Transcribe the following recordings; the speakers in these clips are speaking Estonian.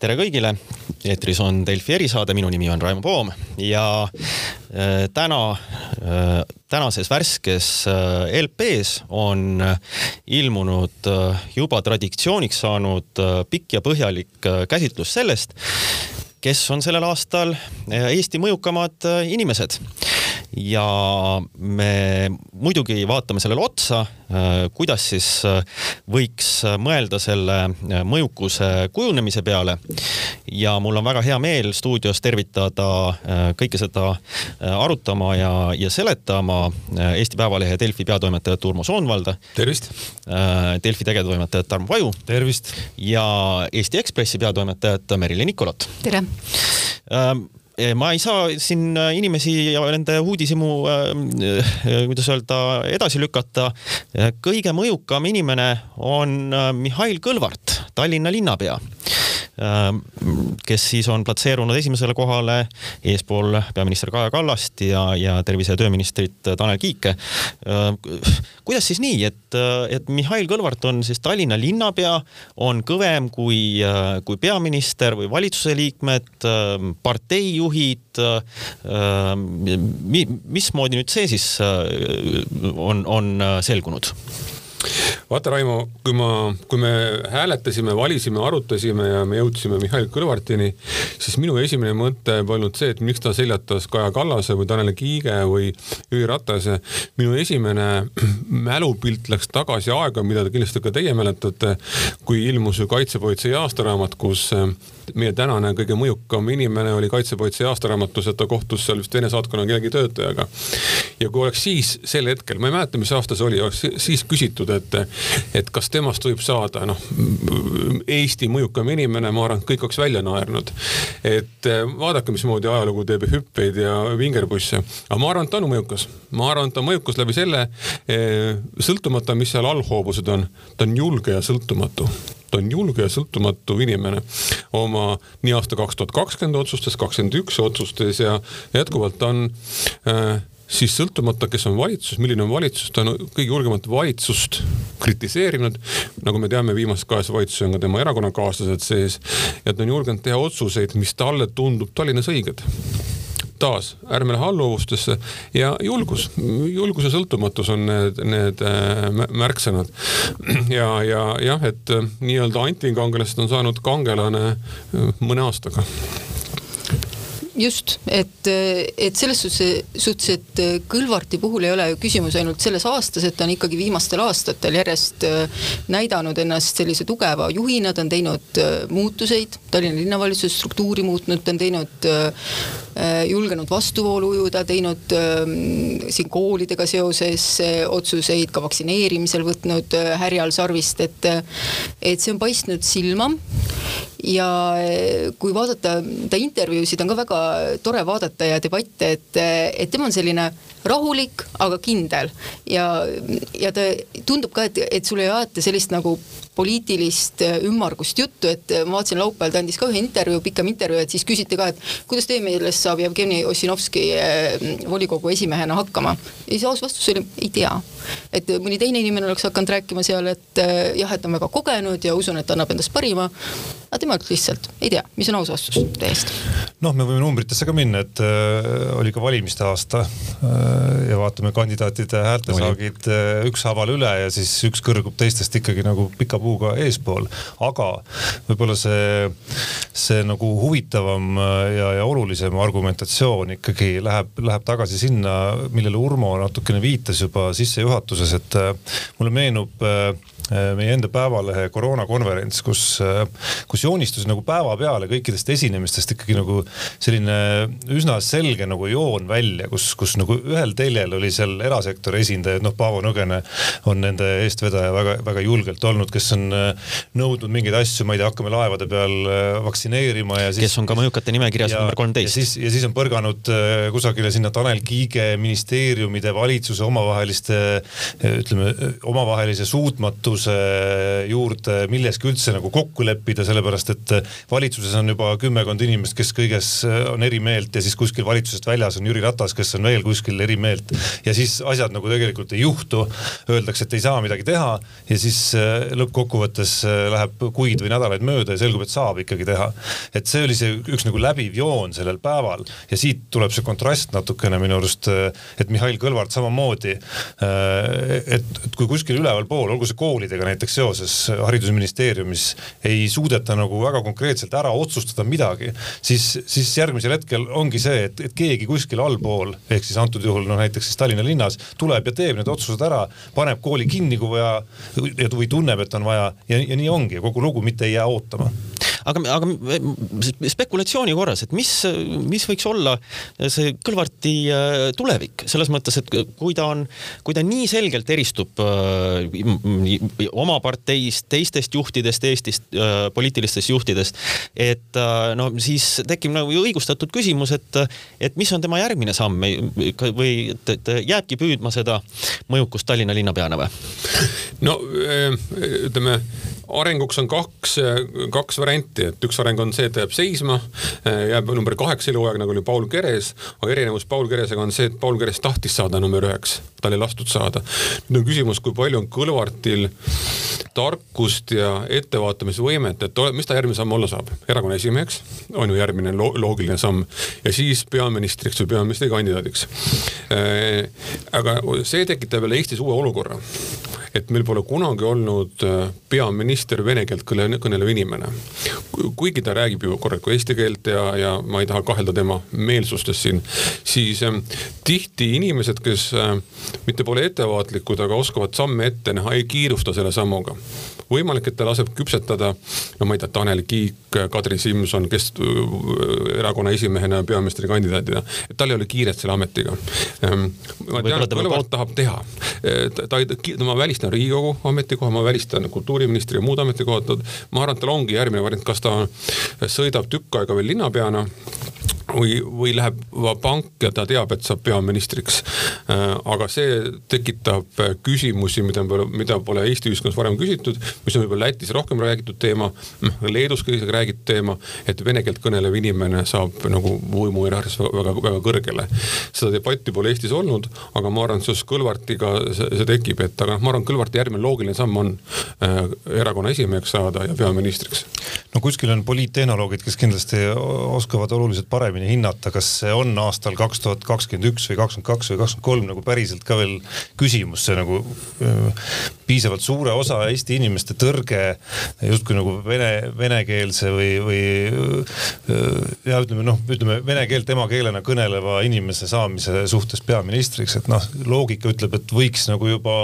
tere kõigile, eetris on Delfi erisaade, minu nimi on Raimo Poom ja äh, täna äh,, tänases värskes äh, LP-s on ilmunud juba traditsiooniks saanud pikk ja põhjalik käsitlus sellest, kes on sellel aastal Eesti mõjukamad inimesed ja me muidugi vaatame sellele otsa, kuidas siis võiks mõelda selle mõjukuse kujunemise peale. ja mul on väga hea meel stuudios tervitada kõike seda arutama ja, ja seletama Eesti Päevalehe Delfi peatoimetajat Urmo Soonvalda. tervist. Delfi tegevtoimetajat Tarmo Paju. tervist. ja Eesti Ekspressi peatoimetajat Merilin Nikolot. tere ma ei saa siin äh, inimesi ja nende uudishimu äh,, kuidas öelda, edasi lükata. kõige mõjukam inimene on äh, Mihhail Kõlvart, Tallinna linnapea äh, kes siis on platseerunud esimesele kohale eespool peaminister Kaja Kallast ja, ja tervise- ja tööministrit Tanel Kiike. kuidas siis nii, et, et Mihhail Kõlvart on siis Tallinna linnapea, on kõvem kui, kui peaminister või valitsuse liikmed, parteijuhid. mismoodi nüüd see siis on, on selgunud? Vaata, Raimo, kui ma, kui me hääletasime, valisime, arutasime ja me jõudsime Mihhail Kõlvartini, siis minu esimene mõte polnud see, et miks ta seljatas Kaja Kallase või Tanel Kiige või Jüri Ratase. minu esimene mälupilt läks tagasi aega, mida kindlasti ka teie mäletate, kui ilmus ju kaitsepolitsei aastaraamat, kus meie tänane kõige mõjukam inimene oli kaitsepolitsei aastaraamatus, et ta kohtus seal vist Vene saatkonna kellegi töötajaga. ja kui oleks siis sel hetkel, ma ei mäleta, mis aasta see oli, oleks siis küsitud, et, et kas temast võib saada noh, Eesti mõjukam inimene, ma arvan, et kõik oleks välja naernud. et eh, vaadake, mismoodi ajalugu teeb hüppeid ja vingerpusse, aga ma arvan, et ta on mõjukas, ma arvan, et ta on mõjukas läbi selle, eh, sõltumata, mis seal allhoovused on, ta on julge ja sõltumatu on julge ja sõltumatu inimene oma nii aasta kaks tuhat kakskümmend otsustes, kakskümmend üks otsustes ja jätkuvalt on äh, siis sõltumata, kes on valitsus, milline on valitsus, ta on kõige julgemat valitsust kritiseerinud. nagu me teame, viimases kahes valitsuses on ka tema erakonnakaaslased sees ja ta on julgenud teha otsuseid, mis talle tundub Tallinnas õiged taas, ärme lähe alluvustesse ja julgus, julgus ja sõltumatus on need, need äh, märksõnad. ja, ja jah, et äh, nii-öelda antikangelasest on saanud kangelane äh, mõne aastaga just, et, et selles suhtes, et Kõlvarti puhul ei ole ju küsimus ainult selles aastas, et ta on ikkagi viimastel aastatel järjest näidanud ennast sellise tugeva juhina, ta on teinud muutuseid, Tallinna linnavalitsuse struktuuri muutnud, ta on teinud julgenud vastuvoolu ujuda, teinud siin koolidega seoses otsuseid ka vaktsineerimisel võtnud härjal sarvist, et, et see on paistnud silma. Ja kui vaadata ta intervjuusid, on ka väga tore vaadata ja debatte, et, et tema on selline rahulik, aga kindel ja, ja ta tundub ka, et, et sul ei aeta sellist nagu poliitilist ümmargust juttu, et ma vaatasin laupäeval, ta andis ka ühe intervjuu, pikem intervjuu, et siis küsiti ka, et kuidas teie meelest saab Jevgeni Ossinovski eh, volikogu esimehena hakkama. ja siis aus vastus oli, ei tea. et mõni teine inimene oleks hakanud rääkima seal, et jah, et ta on väga kogenud ja usun, et ta annab endast parima. aga tema ütles lihtsalt, ei tea, mis on aus vastus täiesti. noh, me võime numbritesse ka minna, et äh, oli ka valimiste aasta äh, ja vaatame kandidaatide häältesaagid äh, ükshaaval üle ja siis üks kõrgub teistest ikkagi nagu pika puuga eespool. aga võib-olla see, see nagu huvitavam ja, ja olulisem argumentatsioon ikkagi läheb, läheb tagasi sinna, millele Urmo natukene viitas juba sissejuhatuses, et mulle meenub meie enda Päevalehe koroonakonverents, kus, kus joonistus nagu päevapeale kõikidest esinemistest ikkagi nagu selline üsna selge nagu joon välja, kus, kus nagu ühel teljel oli seal erasektori esindajad, noh, Paavo Nõgene on nende eestvedaja väga-väga julgelt olnud, kes on äh, nõudnud mingeid asju, ma ei tea, hakkame laevade peal vaktsineerima ja siis. kes on ka mõjukate nimekirjas number kolmteist. ja siis, ja siis on põrganud kusagile sinna Tanel Kiige ministeeriumide, valitsuse omavaheliste, ütleme, omavahelise suutmatuse juurde milleski üldse nagu kokku leppida, sellepärast et valitsuses on juba kümmekond inimest, kes kõiges on eri meelt ja siis kuskil valitsusest väljas on Jüri Ratas, kes on veel kuskil eri meelt ja siis asjad nagu tegelikult ei juhtu. Öeldakse, et ei saa midagi teha ja siis lõppkokkuvõttes läheb kuid või nädalaid mööda ja selgub, et saab ikkagi teha. et see oli see üks nagu läbiv joon sellel päeval ja siit tuleb see kontrast natukene minu arust, et Mihhail Kõlvart samamoodi. et, et kui kuskil ülevalpool, olgu see koolidega näiteks seoses haridusministeeriumis ei suudeta nagu väga konkreetselt ära otsustada midagi, siis, siis järgmisel hetkel ongi see, et, et keegi kuskil allpool ehk siis antud juhul noh, näiteks siis Tallinna linnas tuleb ja teeb need otsused ära, paneb kooli kinni, kui vaja või tunneb, et on vaja ja, ja nii ongi ja kogu lugu mitte ei jää ootama aga, aga spekulatsiooni korras, et mis, mis võiks olla see Kõlvarti äh, tulevik selles mõttes, et kui ta on, kui ta nii selgelt eristub äh, oma parteist, teistest juhtidest Eestist, äh, poliitilistest juhtidest, et no siis tekib nagu õigustatud küsimus, et, et mis on tema järgmine samm või et, et jääbki püüdma seda mõjukust Tallinna linnapeana või? no ütleme arenguks on kaks, kaks varianti, et üks areng on see, et ta jääb seisma, jääb number kaheksa eluaeg, nagu oli Paul Keres, aga erinevus Paul Keresega on see, et Paul Keres tahtis saada number üheks, tal ei lastud saada. nüüd on küsimus, kui palju on Kõlvartil tarkust ja ettevaatamisvõimet, et mis ta järgmine samm olla saab, erakonna esimeheks on ju järgmine lo loogiline samm ja siis peaministriks või peaministrikandidaadiks. aga see tekitab jälle Eestis uue olukorra et meil pole kunagi olnud äh, peaminister vene keelt kõnelev inimene. kuigi ta räägib ju korralikku eesti keelt ja, ja ma ei taha kahelda tema meelsustes siin, siis äh, tihti inimesed, kes äh, mitte pole ettevaatlikud, aga oskavad samme ette näha, ei kiirusta selle sammuga võimalik, et ta laseb küpsetada, no ma ei tea, Tanel Kiik, Kadri Simson, kes erakonna esimehena ja peaministrikandidaadina, et tal ei ole kiiret selle ametiga. Ähm, ma tean, et Kõlvart tahab teha, ta ei, ma välistan välistan Riigikogu ametikoha, ma välistan kultuuriministri ja muud ametikohad, ma arvan, et tal ongi järgmine variant, kas ta sõidab tükk aega veel linnapeana või, või läheb pank ja ta teab, et saab peaministriks. Äh, aga see tekitab küsimusi, mida mida pole Eesti ühiskonnas varem küsitud, mis on võib-olla Lätis rohkem räägitud teema, noh, Leedus ka isegi räägitud teema, et vene keelt kõnelev inimene saab nagu võimuhierarhias väga, väga kõrgele. seda debatti pole Eestis olnud, aga ma arvan, et seoses Kõlvartiga see, see tekib, et aga noh, ma arvan, Kõlvarti järgmine loogiline samm on äh, erakonna esimeheks saada ja peaministriks. no kuskil on poliittehnoloogid, kes kindlasti oskavad oluliselt paremini paremini hinnata, kas see on aastal kaks tuhat kakskümmend üks või kakskümmend kaks või kakskümmend kolm nagu päriselt ka veel küsimus, see nagu piisavalt suure osa Eesti inimeste tõrge justkui nagu vene, venekeelse või, või ja ütleme noh, ütleme vene keelt emakeelena kõneleva inimese saamise suhtes peaministriks, et noh, loogika ütleb, et võiks nagu juba,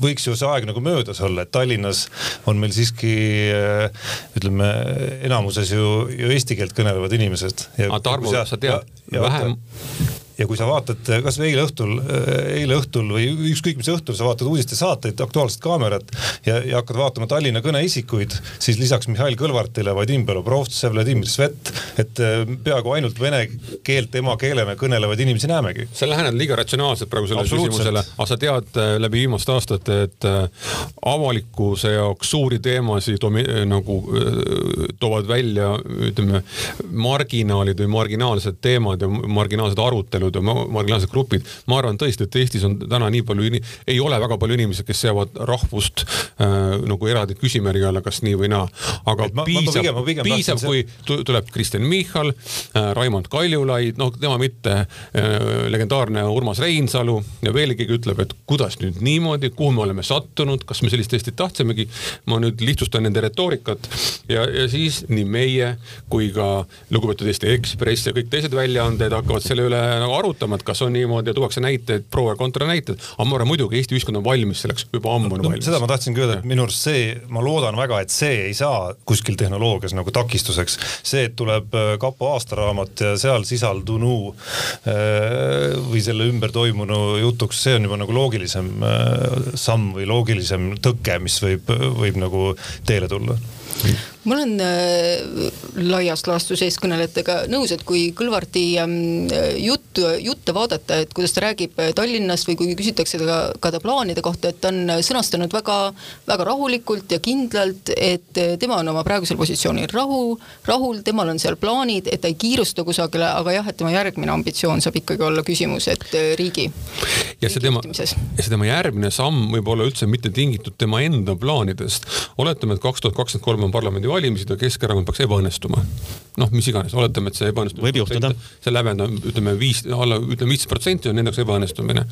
võiks ju see aeg nagu möödas olla, et Tallinnas on meil siiski ütleme enamuses ju, ju eesti keelt kõnelevad inimesed. aga Tarmo, sa tead. Vähem ja kui sa vaatad kasvõi eile õhtul, eile õhtul või ükskõik mis õhtul sa vaatad uudistesaateid, Aktuaalset Kaamerat ja, ja hakkad vaatama Tallinna kõneisikuid, siis lisaks Mihhail Kõlvartile, Vadim Belobrovtsev, Vladimir Svet, et äh, peaaegu ainult vene keelt emakeelena kõnelevaid inimesi näemegi. sa lähened liiga ratsionaalselt praegu sellele küsimusele, aga sa tead läbi viimaste aastate, et avalikkuse jaoks suuri teemasid nagu toovad välja ütleme marginaalid või marginaalsed teemad ja marginaalsed arutelud arutelud ja marginaalsed grupid. ma arvan tõesti, et Eestis on täna nii palju, ei ole väga palju inimesi, kes seavad rahvust äh, nagu eraldi küsimärgi alla, kas nii või naa. aga ma, piisab, piisab, kui tuleb Kristen Michal äh,, Raimond Kaljulaid, noh, tema mitte äh,, legendaarne Urmas Reinsalu ja veel keegi ütleb, et kuidas nüüd niimoodi, kuhu me oleme sattunud, kas me sellist Eestit tahtsimegi. ma nüüd lihtsustan nende retoorikat ja, ja siis nii meie kui ka lugupeetud Eesti Ekspress ja kõik teised väljaanded hakkavad selle üle nagu arutama, et kas on niimoodi ja tuuakse näiteid, pro ja kontra näited. aga ma arvan muidugi Eesti ühiskond on valmis selleks, juba ammu on no, valmis. seda ma tahtsingi öelda, et minu arust see, ma loodan väga, et see ei saa kuskil tehnoloogias nagu takistuseks. see, et tuleb äh, kapo aastaraamat ja seal sisaldunu äh, või selle ümber toimunu jutuks, see on juba nagu loogilisem äh, samm või loogilisem tõke, mis võib, võib nagu teele tulla ma olen äh, laias laastus eeskõnelejatega nõus, et kui Kõlvarti ähm, juttu, jutte vaadata, et kuidas ta räägib Tallinnast või kui küsitakse ta ka, ta plaanide kohta, et ta on sõnastanud väga, väga rahulikult ja kindlalt, et tema on oma praegusel positsioonil rahu, rahul, temal on seal plaanid, et ta ei kiirusta kusagile, aga jah, et tema järgmine ambitsioon saab ikkagi olla küsimus, et riigi. ja see tema, ja see tema järgmine samm võib olla üldse mitte tingitud tema enda plaanidest. oletame, et kaks tuhat kakskümmend kolm on parlamendivalimised ja Keskerakond peaks ebaõnnestuma. noh, mis iganes, oletame, et see ebaõnnestub. võib juhtuda. see lävend on, ütleme viis, alla, ütleme viisteist protsenti on nende jaoks ebaõnnestumine.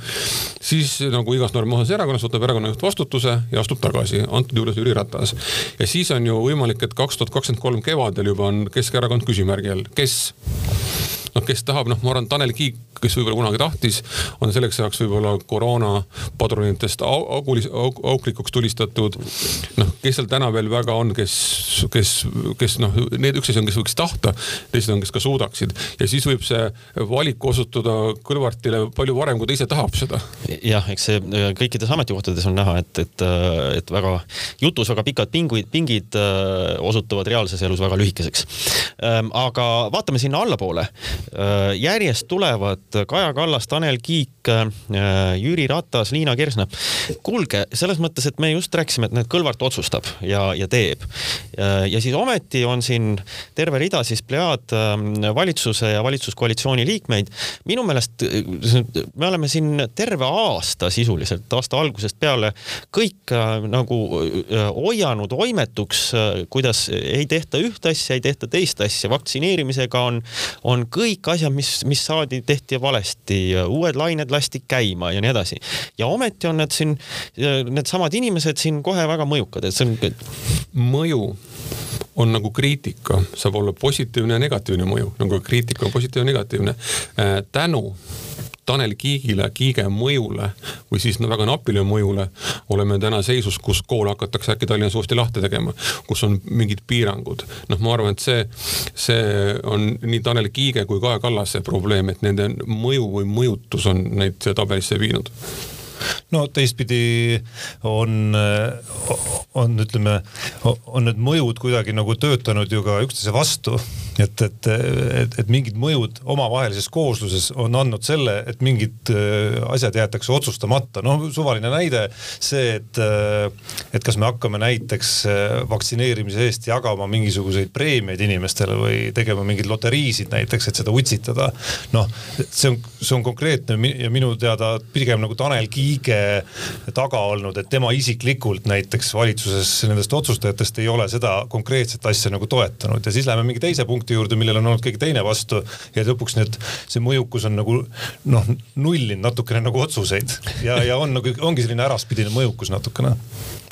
siis nagu igas normaalses erakonnas võtab erakonna juht vastutuse ja astub tagasi, antud juhul Jüri Ratas. ja siis on ju võimalik, et kaks tuhat kakskümmend kolm kevadel juba on Keskerakond küsimärgi all, kes noh, kes tahab, noh, ma arvan, Tanel Kiik, kes võib-olla kunagi tahtis, on selleks ajaks võib-olla koroona padrunitest augulis, auk, auklikuks tulistatud. noh, kes seal täna veel väga on, kes, kes, kes noh, need üks asi on, kes võiks tahta, teised on, kes ka suudaksid ja siis võib see valik osutuda Kõlvartile palju varem, kui ta ise tahab seda. jah, eks see äh, kõikides ametikohtades on näha, et, et, äh, et väga jutus väga pikad pingid, pingid äh, osutuvad reaalses elus väga lühikeseks. Ähm, aga vaatame sinna allapoole järjest tulevad Kaja Kallas, Tanel Kiik, äh, Jüri Ratas, Liina Kersna. kuulge, selles mõttes, et me just rääkisime, et need Kõlvart otsustab ja, ja teeb. Äh, ja siis ometi on siin terve rida siis plejaad valitsuse ja valitsuskoalitsiooni liikmeid. minu meelest me oleme siin terve aasta sisuliselt, aasta algusest peale kõik nagu hoianud oimetuks, kuidas ei tehta ühte asja, ei tehta teist asja, vaktsineerimisega on, on kõik kõik asjad, mis, mis saadi, tehti valesti, uued lained lasti käima ja nii edasi. ja ometi on need siin, needsamad inimesed siin kohe väga mõjukad, et see on. mõju on nagu kriitika, saab olla positiivne ja negatiivne mõju, nagu kriitika on positiivne ja negatiivne. Äh, tänu Tanel Kiigile, Kiige mõjule või siis väga napile mõjule oleme täna seisus, kus kool hakatakse äkki Tallinnas uuesti lahti tegema, kus on mingid piirangud. noh, ma arvan, et see, see on nii Tanel Kiige kui Kaja Kallase probleem, et nende mõju või mõjutus on neid tabelisse viinud no teistpidi on, on ütleme, on need mõjud kuidagi nagu töötanud ju ka üksteise vastu et, et, et, et mingid mõjud omavahelises koosluses on andnud selle, et mingid äh, asjad jäetakse otsustamata. noh, suvaline näide see, et, äh, et kas me hakkame näiteks äh, vaktsineerimise eest jagama mingisuguseid preemiaid inimestele või tegema mingeid loteriisid näiteks, et seda utsitada. noh, see on, see on konkreetne ja minu teada pigem nagu Tanel Kiige taga olnud, et tema isiklikult näiteks valitsuses nendest otsustajatest ei ole seda konkreetset asja nagu toetanud ja siis läheme mingi teise punkti punkti juurde, millel on olnud keegi teine vastu ja lõpuks need, see mõjukus on nagu noh, nullinud natukene nagu otsuseid. Ja, ja on nagu ongi selline äraspidine mõjukus natukene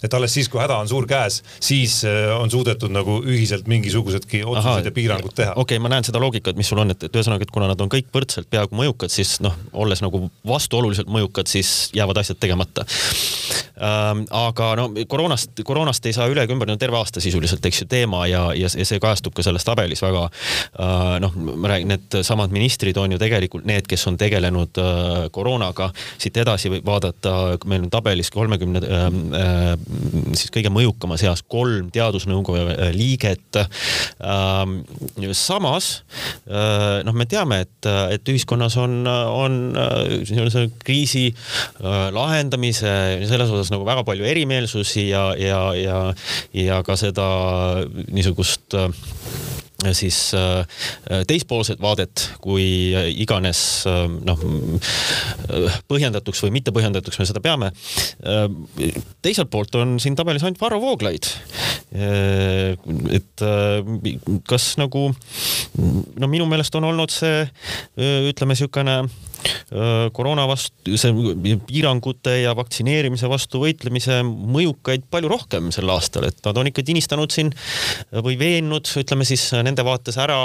et alles siis, kui häda on suur käes, siis äh, on suudetud nagu ühiselt mingisugusedki otsused ja piirangud teha. okei okay,, ma näen seda loogikat, mis sul on, et, et ühesõnaga, et kuna nad on kõik võrdselt peaaegu mõjukad, siis noh, olles nagu vastuoluliselt mõjukad, siis jäävad asjad tegemata ähm,. aga no koroonast, koroonast ei saa üle ega ümber, no terve aasta sisuliselt, eks ju, teema ja, ja, ja see kajastub ka selles tabelis väga äh,. noh, ma räägin, needsamad ministrid on ju tegelikult need, kes on tegelenud äh, koroonaga. siit edasi võib vaadata, meil on tabelis kolmekümne äh, äh siis kõige mõjukama seas kolm teadusnõukoja liiget. Ähm, samas äh, noh, me teame, et, et ühiskonnas on, on äh, kriisi äh, lahendamise selles osas nagu väga palju erimeelsusi ja, ja, ja, ja ka seda niisugust siis äh, teispoolset vaadet, kui iganes äh, noh, põhjendatuks või mittepõhjendatuks me seda peame. Äh, teiselt poolt on siin tabelis ainult Varro Vooglaid. et kas nagu no minu meelest on olnud see ütleme niisugune koroona vastu, see piirangute ja vaktsineerimise vastu võitlemise mõjukaid palju rohkem sel aastal, et nad on ikka tinistanud siin või veennud, ütleme siis nende vaates ära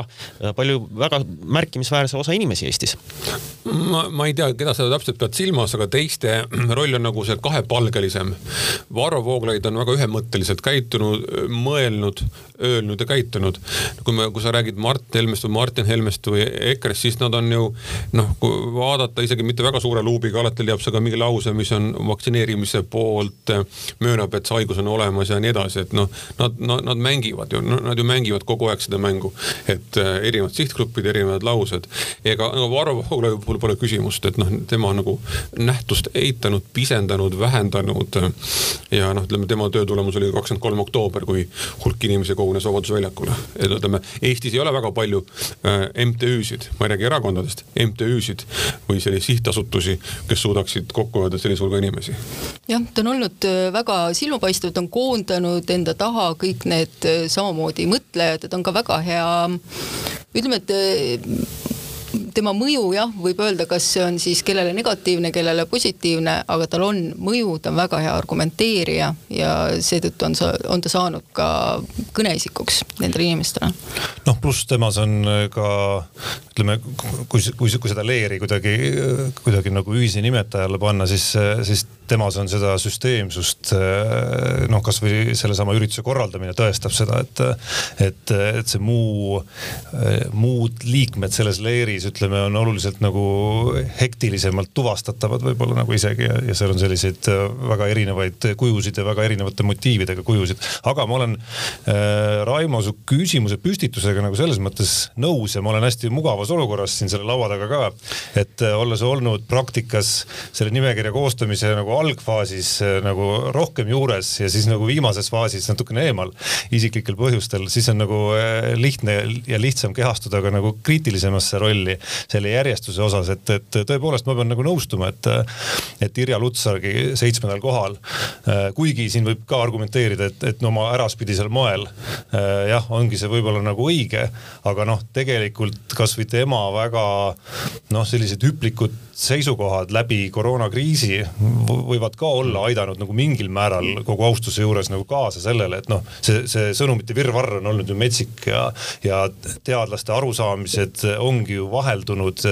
palju väga märkimisväärse osa inimesi Eestis. ma, ma ei tea, keda sa täpselt pead silmas, aga teiste roll on nagu see kahepalgelisem. Varro Vooglaid on väga ühemõtteliselt käitunud, mõelnud, öelnud ja käitunud. kui me, kui sa räägid Mart Helmest või Martin Helmest või EKRE-st, siis nad on ju noh, kui vaadata isegi mitte väga suure luubiga, alati leiab sa ka mingi lause, mis on vaktsineerimise poolt, möönab, et see haigus on olemas ja nii edasi, et noh, nad, nad, nad mängivad ju, nad ju mängivad kogu aeg seda mängu, et äh, erinevad sihtgrupid, erinevad laused. ega nagu Varro Vooglaiu puhul pole küsimust, et noh, tema nagu nähtust eitanud, pisendanud, vähendanud ja noh, ütleme tema töö tulemus oli kakskümmend kolm oktoober, kui hulk inimesi kogunes Vabaduse väljakule. et ütleme, Eestis ei ole väga palju äh, MTÜ-sid, ma ei räägi erakondadest, MTÜ-sid või selliseid sihtasutusi, kes suudaksid kokku hoida sellise hulga inimesi. jah, ta on olnud äh, väga silmapaistev, ta on koondanud enda taha kõik need äh, samamoodi mõtlejad ja ta on ka väga hea ütleme, et äh, tema mõju jah, võib öelda, kas see on siis kellele negatiivne, kellele positiivne, aga tal on mõju, ta on väga hea argumenteerija ja seetõttu on sa, on ta saanud ka kõneisikuks nendele inimestele. noh, pluss temas on ka ütleme, kui, kui, kui seda leeri kuidagi, kuidagi nagu ühise nimetajale panna, siis, siis temas on seda süsteemsust. noh, kasvõi sellesama ürituse korraldamine tõestab seda, et, et, et see muu, muud liikmed selles leeris ütleme, on oluliselt nagu hektilisemalt tuvastatavad võib-olla nagu isegi ja, ja seal on selliseid väga erinevaid kujusid ja väga erinevate motiividega kujusid. aga ma olen äh, Raimo su küsimuse püstitusega nagu selles mõttes nõus ja ma olen hästi mugavas olukorras siin selle laua taga ka. et olles olnud praktikas selle nimekirja koostamise nagu algfaasis eh, nagu rohkem juures ja siis nagu viimases faasis natukene eemal isiklikel põhjustel, siis on nagu eh, lihtne ja lihtsam kehastuda ka nagu kriitilisemasse rolli selle järjestuse osas, et, et tõepoolest ma pean nagu nõustuma, et, et Irja Lutsargi seitsmendal kohal. Kuigi siin võib ka argumenteerida, et, et no oma äraspidisel moel jah, ongi see võib-olla nagu õige, aga noh, tegelikult kasvõi tema väga noh, sellised hüplikud seisukohad läbi koroonakriisi võivad ka olla aidanud nagu mingil määral kogu austuse juures nagu kaasa sellele, et noh, see, see sõnumite virvarr on olnud ju metsik ja, ja teadlaste arusaamised ongi ju vaheldunud.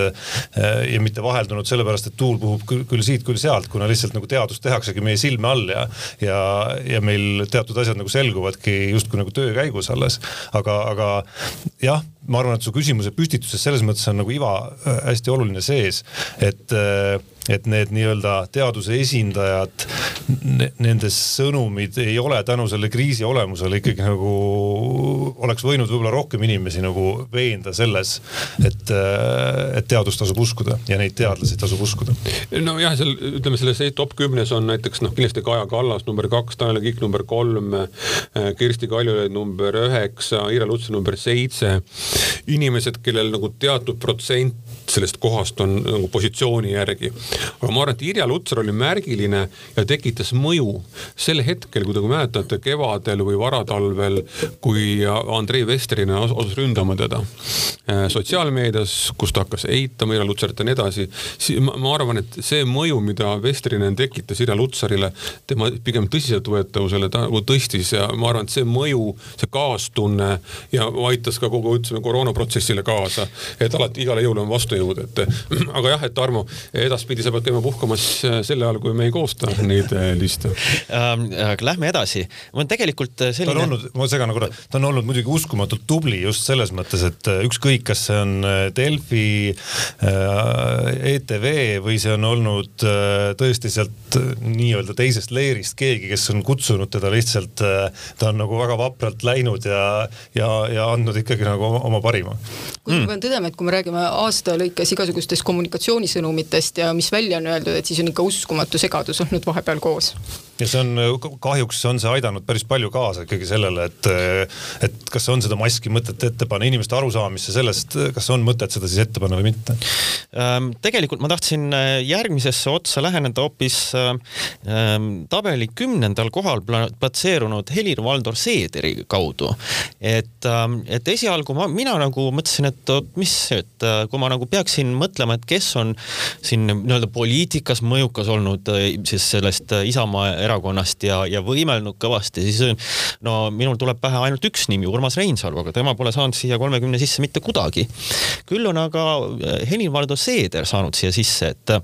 ja mitte vaheldunud sellepärast, et tuul puhub küll, küll siit, küll sealt, kuna lihtsalt nagu teadust tehaksegi meie silme all ja, ja, ja meil teatud asjad nagu selguvadki justkui nagu töö käigus alles. aga, aga jah ma arvan, et su küsimuse püstituses selles mõttes on nagu iva äh, hästi oluline sees, et äh, et need nii-öelda teaduse esindajad, nende sõnumid ei ole tänu selle kriisi olemusele ikkagi nagu, oleks võinud võib-olla rohkem inimesi nagu veenda selles, et, et teadust tasub uskuda ja neid teadlasi tasub uskuda. nojah, seal ütleme selles top kümnes on näiteks noh, kindlasti Kaja Kallas number kaks, Tanel Kiik number kolm, Kersti Kaljulaid number üheksa, Ira Lutsar number seitse. inimesed, kellel nagu teatud protsent sellest kohast on nagu positsiooni järgi aga ma arvan, et Irja Lutsar oli märgiline ja tekitas mõju sel hetkel, kui te mäletate kevadel või varatalvel, kui Andrei Vesterinen asus ründama teda äh, sotsiaalmeedias, kus ta hakkas eitama Irja Lutsarit ja nii edasi. Ma, arvan, et see mõju, mida Vesterinen tekitas Irja Lutsarile, tema pigem tõsiseltvõetavusele ta nagu tõstis ja ma arvan, et see mõju, see kaastunne ja aitas ka kogu ütleme koroonaprotsessile kaasa, et alati igale jõule on vastujõud, et aga jah, et Tarmo, edaspidi sa pead käima puhkamas äh, sel ajal, kui me ei koosta neid äh, liste ähm,. Lähme edasi. ma olen tegelikult äh, selline. ta on olnud, ma segan korra, ta on olnud muidugi uskumatult tubli just selles mõttes, et ükskõik, kas see on Delfi äh,, ETV või see on olnud äh, tõesti sealt nii-öelda teisest leerist keegi, kes on kutsunud teda lihtsalt äh,, ta on nagu väga vapralt läinud ja, ja, ja andnud ikkagi nagu oma, oma parima. kuigi mm. ma pean tõdema, et kui me räägime aasta lõikes igasugustest kommunikatsioonisõnumitest ja mis välja on öeldud, et siis on ikka uskumatu segadus olnud vahepeal koos. Ja see on, kahjuks on see aidanud päris palju kaasa ikkagi sellele, et, et kas on seda maski mõtet ette panna, inimeste arusaamisse sellest, kas on mõtet seda siis ette panna või mitte ähm,? tegelikult ma tahtsin äh, järgmisesse otsa läheneda hoopis ähm, tabeli kümnendal kohal platseerunud Helir-Valdor Seederi kaudu. et ähm,, et esialgu ma, mina nagu mõtlesin, et oot, mis, et äh, kui ma nagu peaksin mõtlema, et kes on siin nii-öelda poliitikas mõjukas olnud äh, siis sellest äh, Isamaa erakonnast ja, ja võimelnud kõvasti, siis äh, no minul tuleb pähe ainult üks nimi, Urmas Reinsalu, aga tema pole saanud siia kolmekümne sisse mitte kuidagi. küll on aga Helir-Valdor Seeder saanud siia sisse, et,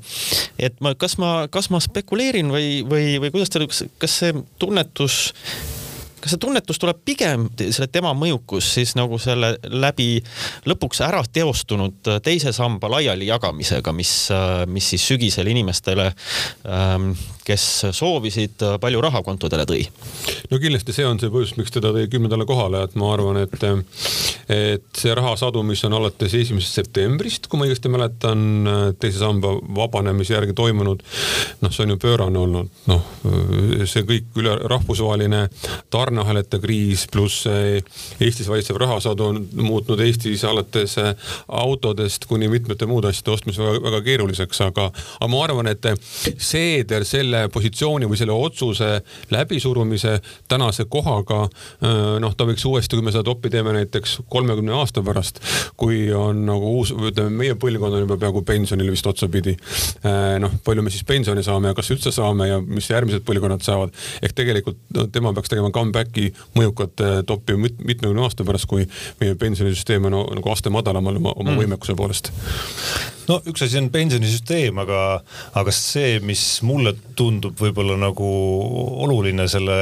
et ma, kas ma, kas ma spekuleerin või, või, või kuidas te, kas see tunnetus kas see tunnetus tuleb pigem selle tema mõjukus siis nagu selle läbi lõpuks ära teostunud teise samba laialijagamisega, mis, mis siis sügisel inimestele, ähm, kes soovisid, palju raha kontodele tõi? no kindlasti see on see põhjus, miks teda tõi kümnendale kohale, et ma arvan, et, et see rahasadu, mis on alates esimesest septembrist, kui ma õigesti mäletan, teise samba vabanemise järgi toimunud, noh, see on ju pöörane olnud, noh, see kõik üle rahvusvaheline tarneahelate kriis pluss Eestis valitsev rahasadu on muutnud Eestis alates autodest kuni mitmete muude asjade ostmise väga, väga keeruliseks, aga, aga ma arvan, et Seeder selle positsiooni või selle otsuse läbisurumise tänase kohaga, noh, ta võiks uuesti, kui me seda toppi teeme näiteks kolmekümne aasta pärast, kui on nagu uus, ütleme, meie põlvkond on juba peaaegu pensionil vist otsapidi. noh, palju me siis pensioni saame ja kas üldse saame ja mis järgmised põlvkonnad saavad. ehk tegelikult no, tema peaks tegema comeback'i mõjukat toppi mitmekümne aasta pärast, kui meie pensionisüsteem on nagu aste madalamal oma, oma mm. võimekuse poolest no üks asi on pensionisüsteem, aga, aga see, mis mulle tundub võib-olla nagu oluline selle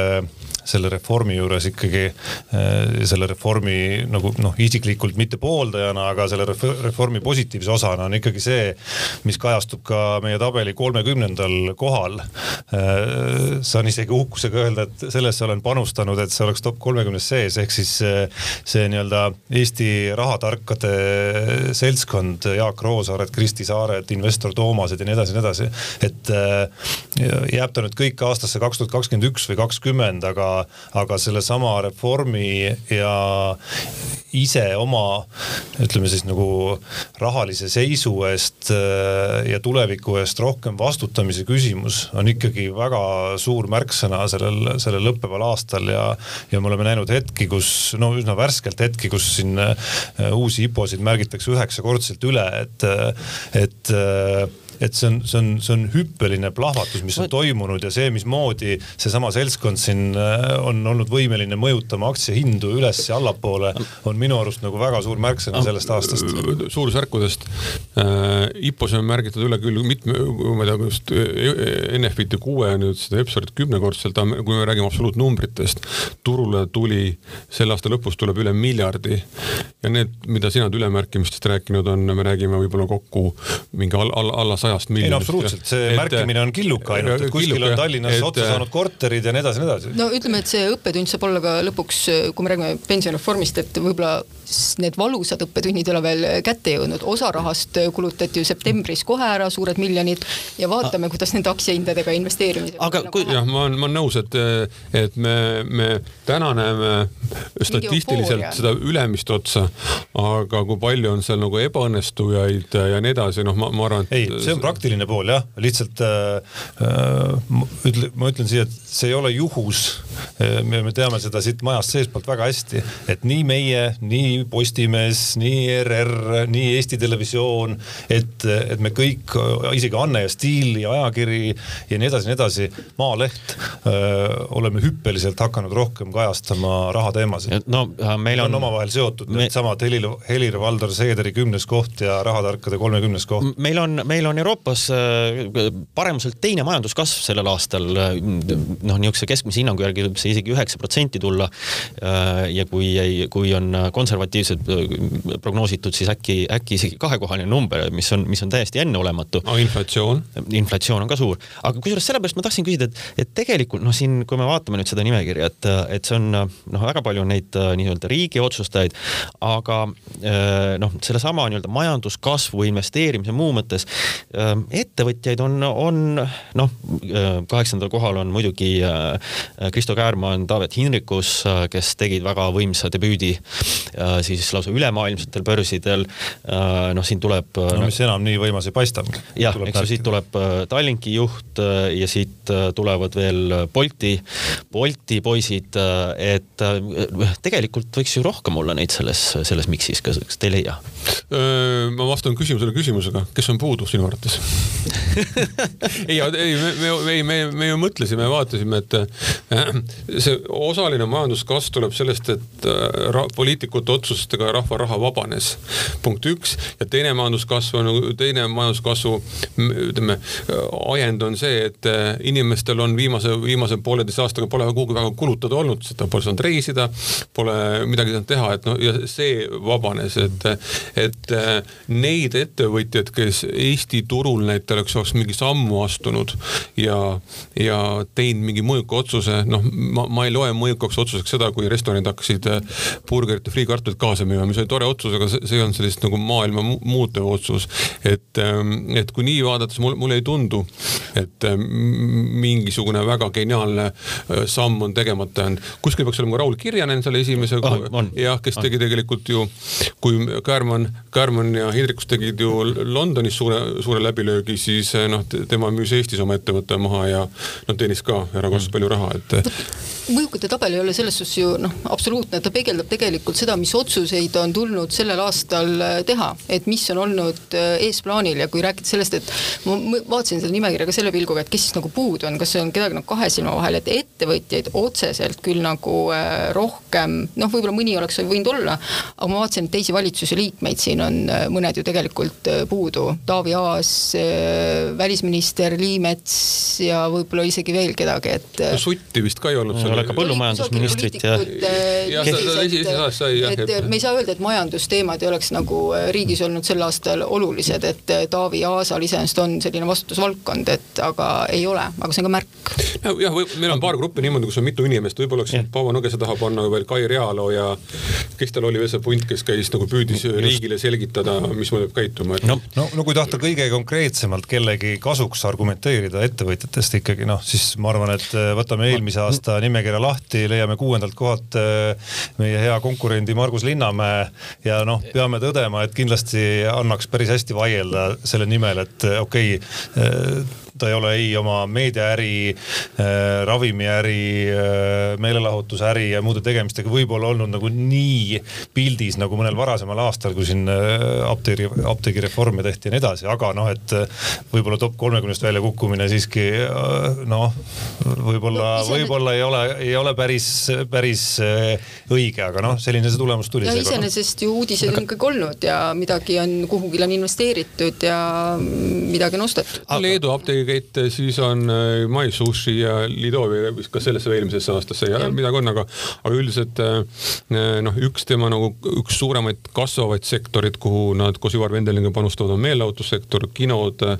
selle reformi juures ikkagi äh, selle reformi nagu noh, isiklikult mitte pooldajana, aga selle reformi positiivse osana on ikkagi see, mis kajastub ka meie tabeli kolmekümnendal kohal. Äh, saan isegi uhkusega öelda, et sellesse olen panustanud, et see oleks top kolmekümnes sees, ehk siis see, see nii-öelda Eesti rahatarkade seltskond, Jaak Roosaared, Kristi Saared, investor Toomased ja nii edasi ja nii edasi. et äh, jääb ta nüüd kõik aastasse kaks tuhat kakskümmend üks või kakskümmend, aga aga sellesama reformi ja ise oma ütleme siis nagu rahalise seisu eest äh, ja tuleviku eest rohkem vastutamise küsimus on ikkagi väga suur märksõna sellel, sellel lõppeval aastal ja, ja me oleme näinud hetki, kus no üsna värskelt hetki, kus siin äh, uusi IPO-sid märgitakse üheksakordselt üle, et, et et see on, see on, see on hüppeline plahvatus, mis on toimunud ja see, mismoodi seesama seltskond siin äh, on olnud võimeline mõjutama aktsiahindu üles ja allapoole, on minu arust nagu väga suur märksõna sellest aastast. suurusjärkudest äh,. IPO-s on märgitud üle küll mitme, ma ei tea, just äh, Enefiti kuue ja nüüd seda Epsorit kümnekordselt, kui me räägime absoluutnumbritest, turule tuli selle aasta lõpus tuleb üle miljardi ja need, mida sina ülemärkimistest rääkinud on, me räägime võib-olla kokku mingi alla, alla, alla sajast miljonist. ei no absoluutselt, see et, märkimine on killuke ainult, et kuskil killuke, on Tallinnas et, otsa saanud korterid ja nii edasi nii edasi. no ütleme, et see õppetund saab olla ka lõpuks, kui me räägime pensionireformist, et võib-olla need valusad õppetunnid ei ole veel kätte jõudnud, osa rahast kulutati ju septembris kohe ära, suured miljonid ja vaatame, kuidas nende aktsiahindadega investeerimisega. aga kui jah, ma olen, ma olen nõus, et, et me, me täna näeme statistiliselt seda ülemist otsa, aga kui palju on seal nagu ebaõnnestujaid ja nii edasi, noh, ma, ma arvan, et. ei, see on praktiline pool jah, lihtsalt äh, äh ütle, ma ütlen siia, et see ei ole juhus. Äh, me, me teame seda siit majast seestpoolt väga hästi, et nii meie, nii Postimees, nii ERR, nii Eesti Televisioon, et, et me kõik, isegi Anne ja Stiil ja ajakiri ja nii edasi, nii edasi, Maaleht äh, oleme hüppeliselt hakanud rohkem kajastama rahateemasid. no meil on, on omavahel seotud me... needsamad Helir, Helir-Valdor Seederi kümnes koht ja rahatarkade kolmekümnes koht. meil on, meil on Euroopas äh, paremuselt teine majanduskasv sellel aastal. noh, niisuguse keskmise hinnangu järgi võib see isegi üheksa protsenti tulla. Äh, ja kui ei, kui on konservatiivsed äh, prognoositud, siis äkki, äkki isegi kahekohaline number, mis on, mis on täiesti enneolematu. aga inflatsioon? inflatsioon on ka suur, aga kusjuures sellepärast ma tahtsin küsida, et, et tegelikult noh, siin, kui me vaatame nüüd seda nimekirja, et, et see on noh, väga palju neid nii-öelda riigi otsustajaid, aga noh, sellesama nii-öelda majanduskasvu investeerimise muu mõttes ettevõtjaid on, on noh, ehm, kaheksandal kohal on muidugi äh, Kristo Käärmann, Taavet Hinrikus, kes tegid väga võimsa debüüdi siis lausa ülemaailmsetel börsidel. noh, siin tuleb. no mis enam nii võimas ei paista. jah, eks ju, siit tuleb Tallinki juht ja siit tulevad veel Bolti, Bolti poisid, et tegelikult võiks ju rohkem olla neid selles, selles miksis, kas, kas te ei leia? ma vastan küsimusele küsimusega, kes on puudu sinu arvates? Arvates ei, ei, me, me, me, me, ju mõtlesime, vaatasime, et äh, see osaline majanduskasv tuleb sellest, et äh, poliitikute otsustega rahva raha vabanes. punkt üks. Ja teine majanduskasv on, teine majanduskasvu ütleme ajend on see, et äh, inimestel on viimase, viimase pooleteist aastaga pole kuhugi väga kulutada olnud, seda pole saanud reisida, pole midagi saanud teha, et noh, ja see vabanes, et, et äh, neid ettevõtjaid, kes Eesti turul näiteks oleks mingi sammu astunud ja, ja teinud mingi mõjuka otsuse, noh, ma, ma ei loe mõjukaks otsuseks seda, kui restoranid hakkasid äh, burgerit ja friikartulit kaasa müüma, mis oli tore otsus, aga see on sellist nagu maailma muutev otsus. et, ähm, et kui nii vaadates mul, mulle ei tundu, et äh, mingisugune väga geniaalne äh, samm on tegemata jäänud. kuskil peaks olema Raul Kirjanen selle esimese oh,, jah, kes tegi tegelikult ju, kui Käärmann, Käärmann ja Hindrikus tegid ju Londonis suure, suure läbilöögi, siis noh, tema müüs Eestis oma ettevõtte maha ja noh, teenis ka erakordselt palju raha, et mõjukate tabel ei ole selles suhtes ju noh, absoluutne, ta peegeldab tegelikult seda, mis otsuseid on tulnud sellel aastal äh, teha, et mis on olnud äh, eesplaanil ja kui rääkida sellest, et ma vaatasin seda nimekirja ka selle pilguga, et kes siis nagu puudu on, kas see on kedagi nagu kahe silma vahel, et ettevõtjaid otseselt küll nagu rohkem, noh, võib-olla mõni oleks võinud olla, aga ma vaatasin, et teisi valitsuse liikmeid siin on mõned ju tegelikult puudu, Taavi Aas, välisminister Liimets ja võib-olla isegi veel kedagi, et no, Sutti vist ka ei olnud seal ka põllumajandusministrit ja. sai jah. et me ei saa öelda, et majandusteemad ei oleks nagu äh, riigis olnud sel aastal olulised, et äh, Taavi Aasal iseenesest on selline vastutusvaldkond, et aga ei ole, aga see on ka märk. jah, meil on paar gruppi niimoodi, kus on mitu inimest, võib-olla oleks Paavo Nõgese taha panna veel Kai Realo ja kes tal oli veel see punt, kes käis nagu püüdis Just. riigile selgitada, mismoodi peab käituma et.... no, no, no kui tahta kõige konkreetsemalt kellegi kasuks argumenteerida ettevõtjatest ikkagi noh, siis ma arvan, et äh, võtame eelmise aasta nimekirja lahti, leiame kuuendalt kohalt äh, meie hea konkurendi Margus Linnamäe ja noh, peame tõdema, et kindlasti annaks päris hästi vaielda selle nimel, et äh, okei okay, ta ei ole ei oma meediaäri äh,, ravimiäri äh,, meelelahutusäri ja muude tegemistega võib-olla olnud nagu nii pildis nagu mõnel varasemal aastal, kui siin äh, apteegi, apteegireforme tehti ja nii edasi, aga noh, et äh, võib-olla top kolmekümnest välja kukkumine siiski äh, noh, võib-olla no,, võib-olla ei ole, ei ole päris, päris äh, õige, aga noh, selline see tulemus tuli. ja iseenesest ju uudiseid aga... on ikkagi olnud ja midagi on kuhugile on investeeritud ja midagi on ostetud. Leedu apteegi kette, siis on äh, My Sushi ja Lidovi vist ka sellesse või eelmisesse aastasse ja, ja midagi on, aga, aga üldiselt äh, noh, üks tema nagu üks suuremaid kasvavaid sektorid, kuhu nad koos Ivar Vendelinga panustavad, on meelelahutussektor, kinod e.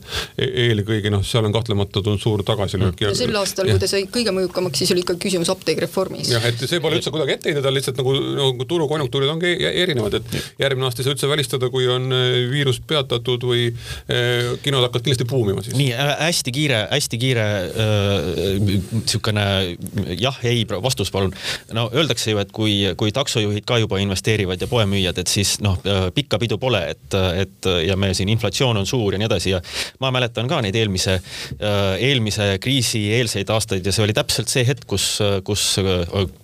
eelkõige noh, seal on kahtlemata tulnud suur tagasilöök. no sel aastal, kui ta sai kõige mõjukamaks, siis oli ikka küsimus apteegireformis. jah, et see pole üldse kuidagi etteheide, tal lihtsalt nagu, nagu turukonjunktuurid ongi erinevad, et järgmine aasta ei saa üldse välistada, kui on äh, viirus peatatud või kinod hakkavad kindlasti buumima siis. nii hästi kiire, hästi kiire niisugune äh, jah-ei vastus, palun. no öeldakse ju, et kui, kui taksojuhid ka juba investeerivad ja poemüüjad, et siis noh, pikka pidu pole, et, et ja me siin inflatsioon on suur ja nii edasi ja ma mäletan ka neid eelmise, eelmise kriisi eelseid aastaid ja see oli täpselt see hetk, kus, kus,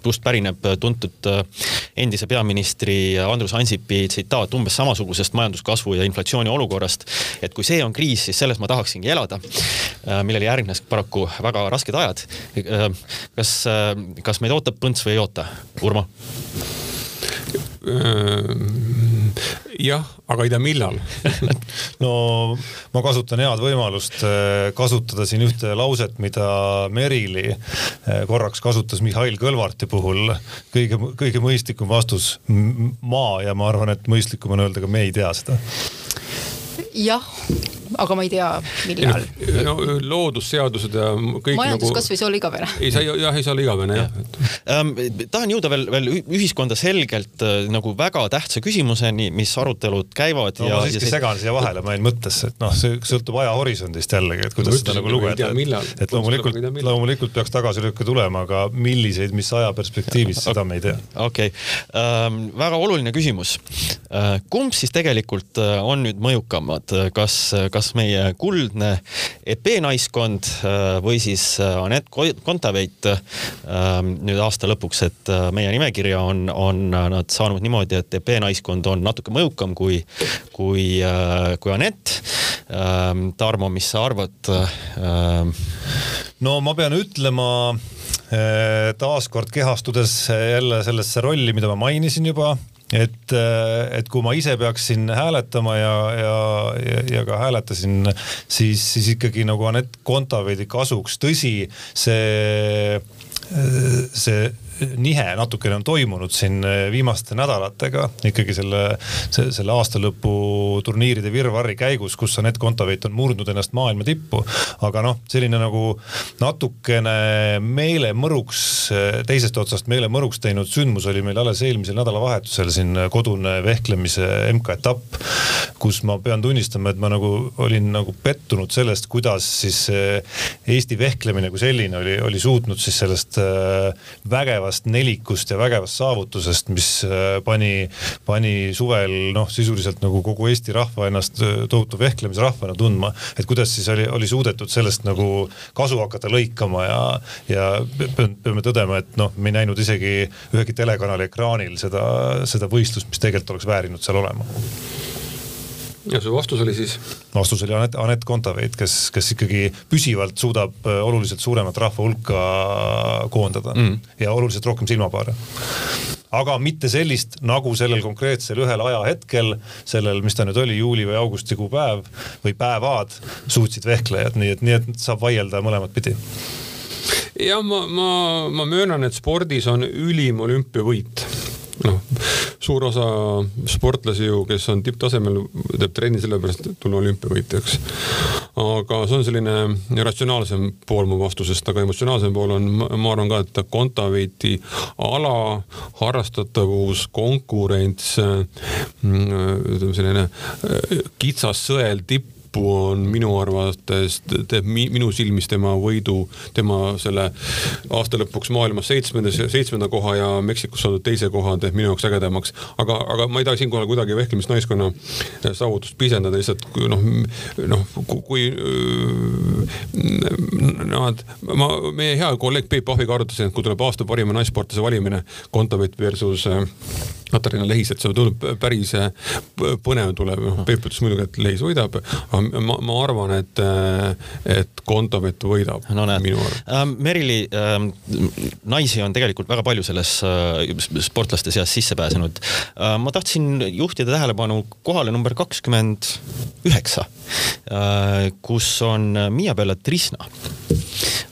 kust pärineb tuntud endise peaministri Andrus Ansipi tsitaat umbes samasugusest majanduskasvu ja inflatsiooni olukorrast. et kui see on kriis, siis selles ma tahaksingi elada. Äh, millele järgnes paraku väga rasked ajad. Äh, kas, äh, kas meid ootab põnts või ei oota, Urmo? jah, aga ei tea, millal no ma kasutan head võimalust kasutada siin ühte lauset, mida Merili korraks kasutas Mihhail Kõlvarti puhul. kõige, kõige mõistlikum vastus ma ja ma arvan, et mõistlikum on öelda ka me ei tea seda. jah aga ma ei tea, millal. no loodusseadused ja kõik majandus nagu... ei saa olla igavene. ei saa, jah, ei saa olla igavene jah ja. ähm,. tahan jõuda veel, veel ühiskonda selgelt äh, nagu väga tähtsa küsimuseni, mis arutelud käivad no,. ma siiski see... segan siia vahele, ma jäin mõttesse, et noh, see sõltub ajahorisondist jällegi, et kuidas seda nagu lugeda. et loomulikult, loomulikult peaks tagasilööke tulema, aga milliseid, mis ajaperspektiivis, seda me ei tea. okei okay. ähm,, väga oluline küsimus äh,. kumb siis tegelikult äh, on nüüd mõjukamad, kas, kas kas meie kuldne EP naiskond äh, või siis äh, Anett Kontaveit ähm, nüüd aasta lõpuks, et äh, meie nimekirja on, on nad saanud niimoodi, et EP naiskond on natuke mõjukam kui, kui, kui Anett. Ähm, Tarmo, mis sa arvad? No ma pean ütlema taaskord kehastudes jälle sellesse rolli, mida ma mainisin juba, et, et kui ma ise peaksin hääletama ja, ja, ja, ja ka hääletasin, siis, siis ikkagi nagu Anett Kontaveidi kasuks, tõsi, see, see nihe natukene on toimunud siin eh, viimaste nädalatega ikkagi selle, selle aastalõpu turniiride virvarri käigus, kus Anett Kontaveit on murdnud ennast maailma tippu. aga noh, selline nagu natukene meelemõruks, eh, teisest otsast meelemõruks teinud sündmus oli meil alles eelmisel nädalavahetusel siin kodune vehklemise MK-etapp, kus ma pean tunnistama, et ma nagu olin nagu pettunud sellest, kuidas siis Eesti vehklemine kui selline oli, oli suutnud siis sellest vägevast vägevast nelikust ja vägevast saavutusest, mis äh, pani, pani suvel noh, sisuliselt nagu kogu Eesti rahva ennast äh, tohutu vehklemisrahvana tundma. et kuidas siis oli, oli suudetud sellest nagu kasu hakata lõikama ja, ja peame tõdema, et noh, me ei näinud isegi ühegi telekanali ekraanil seda, seda võistlust, mis tegelikult oleks väärinud seal olema ja su vastus oli siis? vastus oli Anett, Anett Kontaveit, kes, kes ikkagi püsivalt suudab äh, oluliselt suuremat rahva hulka koondada mm. ja oluliselt rohkem silmapaare aga mitte sellist, nagu sellel konkreetsel ühel ajahetkel, sellel, mis ta nüüd oli, juuli või augustikuu päev või päevad, suutsid vehklejad, nii et, nii et saab vaielda mõlemat pidi jah, ma, ma, ma möönan, et spordis on ülim olümpiavõit noh, suur osa sportlasi ju, kes on tipptasemel, teeb trenni sellepärast, et tulla olümpiavõitjaks. aga see on selline ratsionaalsem pool mu vastusest, aga emotsionaalsem pool on, ma arvan ka, et Kontaveiti ala, harrastatavus, konkurents, mm, ütleme selline äh, kitsas sõel tipp tippu on minu arvates, teeb minu silmis tema võidu, tema selle aasta lõpuks maailmas seitsmenda, seitsmenda koha ja Meksikos saadud teise koha teeb minu jaoks ägedamaks. aga, aga ma ei taha siinkohal kuidagi vehklemisnaiskonna saavutust pisendada, lihtsalt noh, noh kui noh, et ma, meie hea kolleeg Peep Pahviga arutasin, et kui tuleb aasta parima naissportlase valimine, Kontaveit versus Katariina Lehis, et see tundub päris põnev tuleb, noh Peep ütles muidugi, et Lehis võidab, aga ma, ma arvan, et, et Kontaveit võidab no, minu arvates ähm,. Merili ähm,, naisi on tegelikult väga palju selles äh, sportlaste seas sisse pääsenud äh,. ma tahtsin juhtida tähelepanu kohale number kakskümmend üheksa, äh, kus on Miia Bellatrisna äh,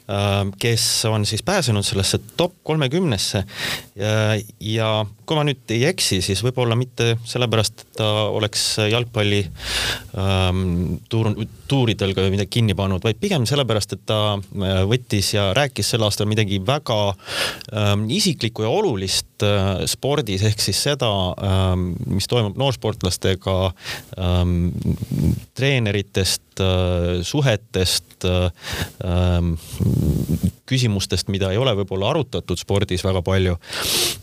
kes on siis pääsenud sellesse top kolmekümnesse. Ja kui ma nüüd ei eksi, siis võib-olla mitte sellepärast, et ta oleks jalgpalli ähm, tuur, tuuridel ka midagi kinni pannud, vaid pigem sellepärast, et ta äh, võttis ja rääkis sel aastal midagi väga ähm, isiklikku ja olulist äh, spordis, ehk siis seda ähm,, mis toimub noorsportlastega ähm,, treeneritest äh,, suhetest äh,, ähm, küsimustest, mida ei ole võib-olla arutatud spordis väga palju.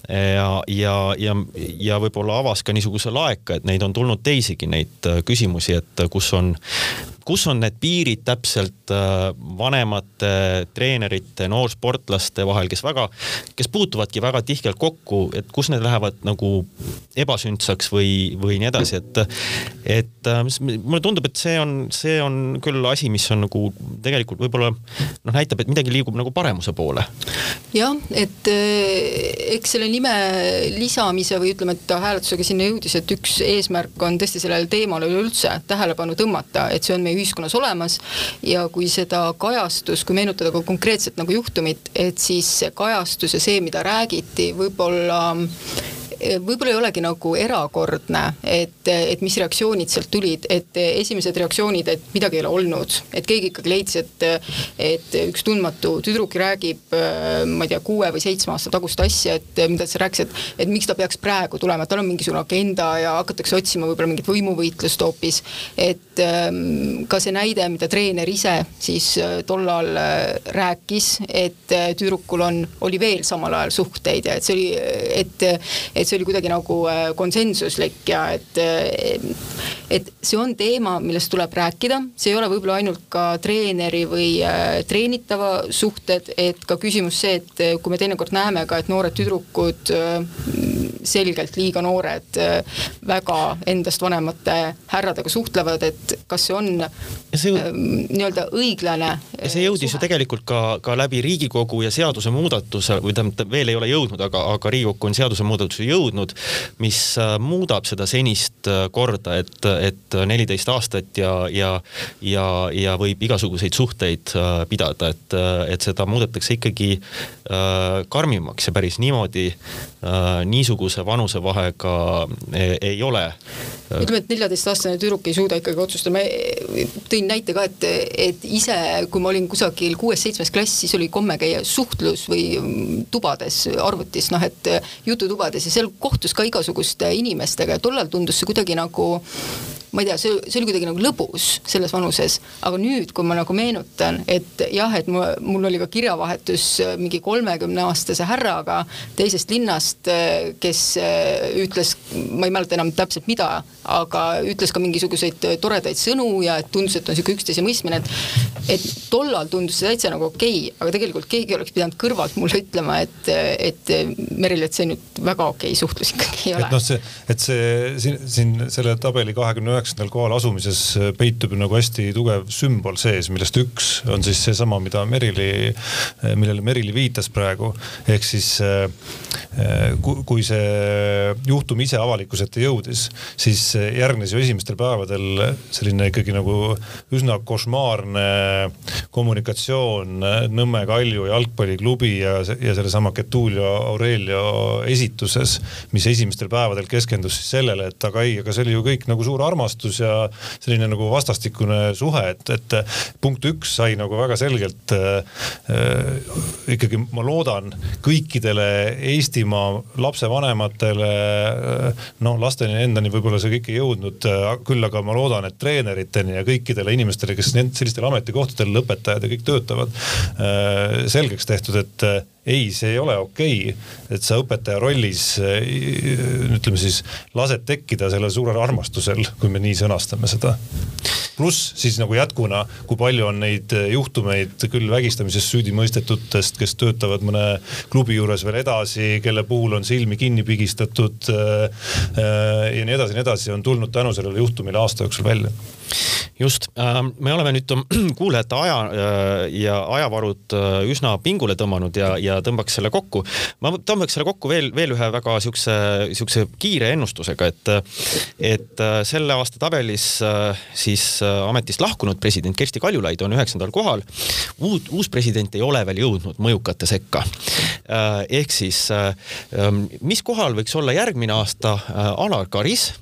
ja, ja, ja, ja võib-olla avas ka niisuguse laeka, et neid on tulnud teisigi neid äh, küsimusi, et kus on kus on need piirid täpselt äh, vanemate treenerite, noorsportlaste vahel, kes väga, kes puutuvadki väga tihkelt kokku, et kus need lähevad nagu ebasündsaks või, või nii edasi, et, et äh, mulle tundub, et see on, see on küll asi, mis on nagu tegelikult võib-olla noh, näitab, et midagi liigub nagu paremuse poole. jah, et äh, eks selle nime lisamise või ütleme, et ta hääletusega sinna jõudis, et üks eesmärk on tõesti sellele teemale üleüldse tähelepanu tõmmata, et see on meie ühiskonnas olemas ja kui seda kajastus, kui meenutada ka konkreetset nagu juhtumit, et siis see kajastus ja see, mida räägiti, võib-olla võib-olla ei olegi nagu erakordne, et, et mis reaktsioonid sealt tulid, et esimesed reaktsioonid, et midagi ei ole olnud, et keegi ikkagi leidis, et, et üks tundmatu tüdruk räägib, ma ei tea, kuue või seitsme aasta tagust asja, et mida ta rääkis, et, et miks ta peaks praegu tulema, et tal on mingisugune agenda ja hakatakse otsima võib-olla mingit võimuvõitlust hoopis. et ähm, ka see näide, mida treener ise siis äh, tollal äh, rääkis, et äh, tüdrukul on, oli veel samal ajal suhteid ja et see oli, et, et et see oli kuidagi nagu äh, konsensuslik ja et, äh, et see on teema, millest tuleb rääkida, see ei ole võib-olla ainult ka treeneri või äh, treenitava suhted, et ka küsimus see, et kui me teinekord näeme ka, et noored tüdrukud selgelt liiga noored väga endast vanemate härradega suhtlevad, et kas see on nii-öelda õiglane. ja see jõudis suhe. ju tegelikult ka, ka läbi Riigikogu ja seadusemuudatuse või tähendab, veel ei ole jõudnud, aga, aga Riigikokku on seadusemuudatuse jõudnud, mis muudab seda senist korda, et, et neliteist aastat ja, ja, ja, ja võib igasuguseid suhteid pidada, et, et seda muudetakse ikkagi äh, karmimaks ja päris niimoodi äh, niisuguse vanusevahega ei, ei ole. ütleme, et neljateistaastane tüdruk ei suuda ikkagi otsustada, ma tõin näite ka, et, et ise, kui ma olin kusagil kuues-seitsmes klass, siis oli komme käia suhtlus või tubades arvutis, noh et jututubades ja seal kohtus ka igasuguste inimestega ja tollal tundus see kuidagi nagu ma ei tea, see, see oli kuidagi nagu lõbus selles vanuses, aga nüüd, kui ma nagu meenutan, et jah, et ma, mul oli ka kirjavahetus äh, mingi kolmekümneaastase härraga teisest linnast, äh, kes äh, ütles, ma ei mäleta enam täpselt mida, aga ütles ka mingisuguseid toredaid sõnu ja et tundus, et on niisugune üksteise mõistmine, et et tollal tundus see täitsa nagu okei okay,, aga tegelikult keegi oleks pidanud kõrvalt mulle ütlema, et, et Meril, et see nüüd väga okei okay suhtlus ikkagi ei ole. et noh, see, et see siin, siin selle tabeli kahekümne üheksa üheksandal kohal asumises äh, peitub ju nagu hästi tugev sümbol sees, millest üks on siis seesama, mida Merili, äh, millele Merili viitas praegu. ehk siis äh, kui see juhtum ise avalikkuse ette jõudis, siis järgnes ju esimestel päevadel selline ikkagi nagu üsna košmaarne kommunikatsioon Nõmme Kalju jalgpalliklubi ja, ja sellesama Getulio Aurelio esituses, mis esimestel päevadel keskendus siis sellele, et aga ei, aga see oli ju kõik nagu suur armastus armastus ja selline nagu vastastikune suhe, et, et punkt üks sai nagu väga selgelt äh, ikkagi ma loodan kõikidele Eestimaa lapsevanematele, äh, noh lasteni endani võib-olla see kõik ei jõudnud, äh, küll aga ma loodan, et treeneriteni ja kõikidele inimestele, kes sellistel ametikohtadel, lõpetajad ja kõik töötavad, äh, selgeks tehtud, et ei, see ei ole okei okay,, et sa õpetaja rollis ütleme siis lased tekkida sellel suurel armastusel, kui me nii sõnastame seda. Pluss siis nagu jätkuna, kui palju on neid juhtumeid küll vägistamises süüdi mõistetutest, kes töötavad mõne klubi juures veel edasi, kelle puhul on silmi kinni pigistatud äh, äh, ja nii edasi ja nii edasi, on tulnud tänu sellele juhtumile aasta jooksul välja just, ähm, me oleme nüüd kuulajate aja äh, ja ajavarud äh, üsna pingule tõmmanud ja, ja tõmbaks selle kokku. ma tõmbaks selle kokku veel, veel ühe väga siukse, siukse kiire ennustusega, et, et äh, selle aasta tabelis siis ametist lahkunud president Kersti Kaljulaid on üheksandal kohal. uut, uus president ei ole veel jõudnud mõjukate sekka. ehk siis, ähm, mis kohal võiks olla järgmine aasta Alar Karis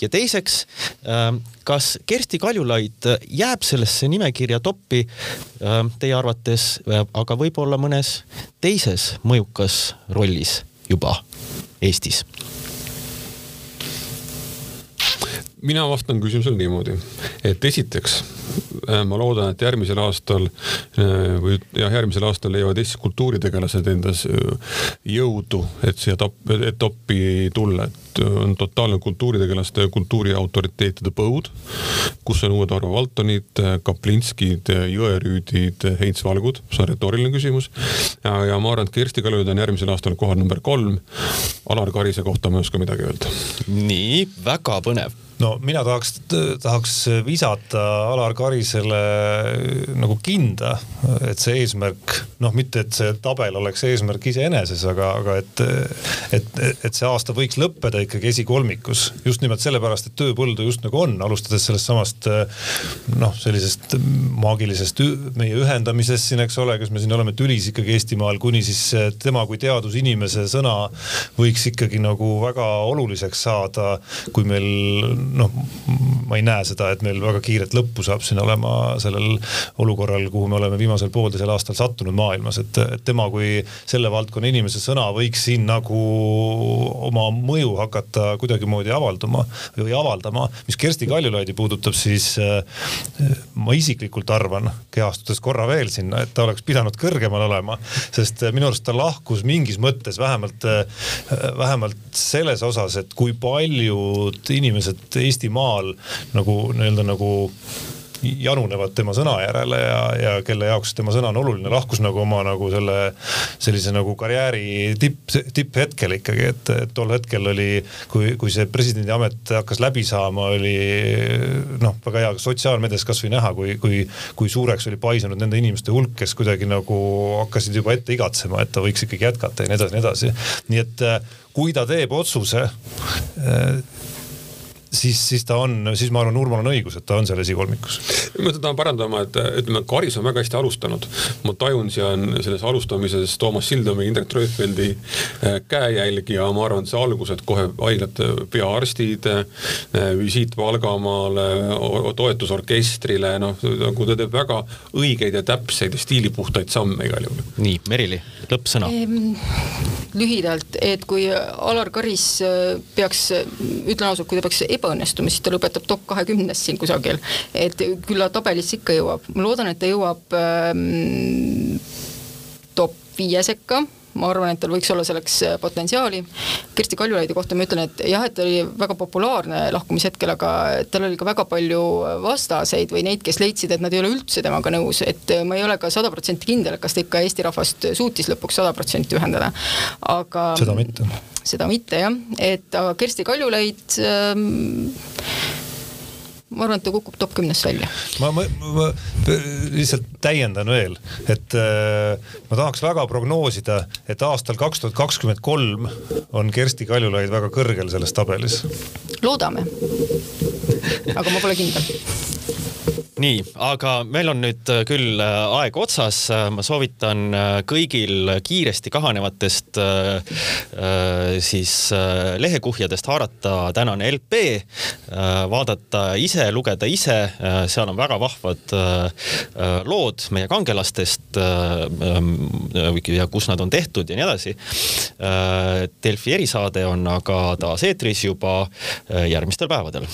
ja teiseks, ähm, kas Kersti Kaljulaid jääb sellesse nimekirja toppi ähm, teie arvates, äh, aga võib-olla mõnes teises mõjukas rollis juba Eestis? Mina vastan küsimusele niimoodi, et esiteks äh, ma loodan, et järgmisel aastal äh, või jah, järgmisel aastal leiavad Eesti kultuuritegelased endas jõudu, et siia top, et toppi tulla, et on totaalne kultuuritegelaste ja kultuuriautoriteetide põud, kus on uued Arvo Valtonid, Kaplinskid, Jõerüüdid, Heinz Valgud, see on retooriline küsimus. ja ma arvan, et Kersti Kaljulaid on järgmisel aastal kohal number kolm. Alar Karise kohta ma ei oska midagi öelda. nii, väga põnev no mina tahaks, tahaks visata Alar Karisele nagu kinda, et see eesmärk, noh, mitte et see tabel oleks eesmärk iseeneses, aga, aga et, et, et see aasta võiks lõppeda ikkagi esikolmikus. Just nimelt sellepärast, et tööpõldu just nagu on, alustades sellest samast noh, sellisest maagilisest meie ühendamisest siin, eks ole, kas me siin oleme tülis ikkagi Eestimaal, kuni siis tema kui teadusinimese sõna võiks ikkagi nagu väga oluliseks saada, kui meil noh, ma ei näe seda, et meil väga kiiret lõppu saab siin olema sellel olukorral, kuhu me oleme viimasel poolteisel aastal sattunud maailmas, et tema kui selle valdkonna inimese sõna võiks siin nagu oma mõju hakata kuidagimoodi avalduma või avaldama. mis Kersti Kaljulaidi puudutab, siis äh, ma isiklikult arvan, kehastudes korra veel sinna, et ta oleks pidanud kõrgemal olema, sest äh, minu arust ta lahkus mingis mõttes vähemalt, äh, vähemalt selles osas, et kui paljud inimesed Eestimaal nagu nii-öelda nagu janunevad tema sõna järele ja, ja kelle jaoks tema sõna on oluline, lahkus nagu oma nagu selle sellise nagu karjääri tipp, tipphetkel ikkagi, et tol hetkel oli, kui, kui see presidendi amet hakkas läbi saama, oli noh, väga hea sotsiaalmeedias kasvõi näha, kui, kui, kui suureks oli paisunud nende inimeste hulk, kes kuidagi nagu hakkasid juba ette igatsema, et ta võiks ikkagi jätkata ja nii edasi, nii edasi. nii et kui ta teeb otsuse siis, siis ta on, siis ma arvan, Urmal on õigus, et ta on seal esikolmikus. ma tahan parandama, et ütleme, Karis on väga hästi alustanud. ma tajun seal selles alustamises Toomas Sildomi, Indrek Treufeldi äh, käejälgi ja ma arvan, et see algus, et kohe haiglate peaarstid, äh, visiit Valgamaale, toetusorkestrile, noh nagu ta teeb väga õigeid ja täpseid ja stiilipuhtaid samme igal juhul. nii, Merili, lõppsõna ehm,. lühidalt, et kui Alar Karis äh, peaks, ütlen ausalt, kui ta peaks ebaõnnestumist, ta lõpetab top kahekümnes siin kusagil. et küll ta tabelisse ikka jõuab, ma loodan, et ta jõuab ähm, top viie sekka ma arvan, et tal võiks olla selleks äh, potentsiaali. Kersti Kaljulaidi kohta ma ütlen, et jah, et ta oli väga populaarne lahkumishetkel, aga tal oli ka väga palju vastaseid või neid, kes leidsid, et nad ei ole üldse temaga nõus, et äh, ma ei ole ka sada protsenti kindel, kas ta ikka Eesti rahvast suutis lõpuks sada protsenti ühendada, aga seda mitte. Seda mitte jah, et aga Kersti Kaljulaid ähm, ma arvan, et ta kukub top kümnest välja. ma, ma, ma lihtsalt täiendan veel, et äh, ma tahaks väga prognoosida, et aastal kaks tuhat kakskümmend kolm on Kersti Kaljulaid väga kõrgel selles tabelis. loodame. aga ma pole kindel nii, aga meil on nüüd äh, küll äh, aeg otsas, äh, ma soovitan kõigil kiiresti kahanevatest siis lehekuhjadest haarata tänane LP, vaadata ise, lugeda ise, seal on väga vahvad lood meie kangelastest ähm, ja kus nad on tehtud ja nii edasi. Delfi erisaade on aga taas eetris juba järgmistel päevadel